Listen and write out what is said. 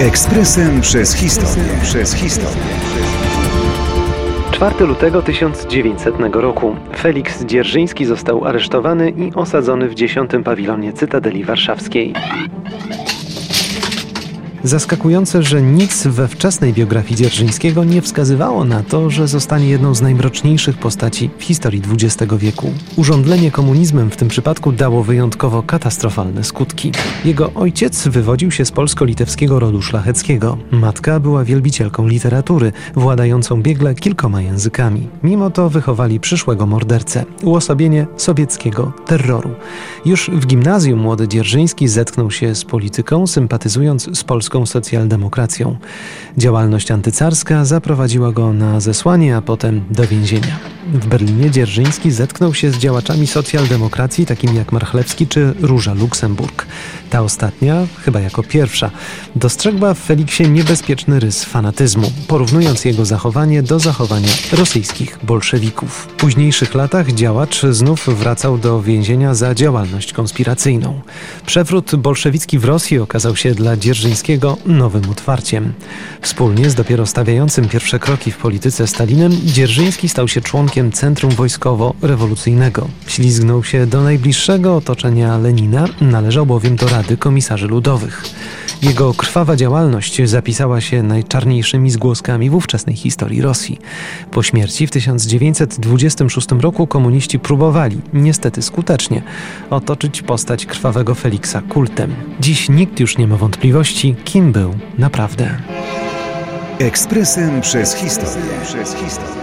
Ekspresem przez historię. Przez historię. 4 lutego 1900 roku Felix Dzierżyński został aresztowany i osadzony w 10 pawilonie Cytadeli Warszawskiej. Zaskakujące, że nic we wczesnej biografii Dzierżyńskiego nie wskazywało na to, że zostanie jedną z najmroczniejszych postaci w historii XX wieku. Urządlenie komunizmem w tym przypadku dało wyjątkowo katastrofalne skutki. Jego ojciec wywodził się z polsko-litewskiego rodu szlacheckiego. Matka była wielbicielką literatury, władającą biegle kilkoma językami. Mimo to wychowali przyszłego mordercę, uosobienie sowieckiego terroru. Już w gimnazjum młody Dzierżyński zetknął się z polityką, sympatyzując z polską polską socjaldemokracją. Działalność antycarska zaprowadziła go na zesłanie, a potem do więzienia. W Berlinie Dzierżyński zetknął się z działaczami socjaldemokracji takimi jak Marchlewski czy Róża Luksemburg. Ta ostatnia, chyba jako pierwsza, dostrzegła w Feliksie niebezpieczny rys fanatyzmu, porównując jego zachowanie do zachowania rosyjskich bolszewików. W późniejszych latach działacz znów wracał do więzienia za działalność konspiracyjną. Przewrót bolszewicki w Rosji okazał się dla Dzierżyńskiego nowym otwarciem. Wspólnie z dopiero stawiającym pierwsze kroki w polityce Stalinem, Dzierżyński stał się członkiem Centrum Wojskowo-Rewolucyjnego. Ślizgnął się do najbliższego otoczenia Lenina, należał bowiem do Rady Komisarzy Ludowych. Jego krwawa działalność zapisała się najczarniejszymi zgłoskami w ówczesnej historii Rosji. Po śmierci w 1926 roku komuniści próbowali, niestety skutecznie, otoczyć postać krwawego Feliksa kultem. Dziś nikt już nie ma wątpliwości, kim był naprawdę. Ekspresem przez historię. Przez historię.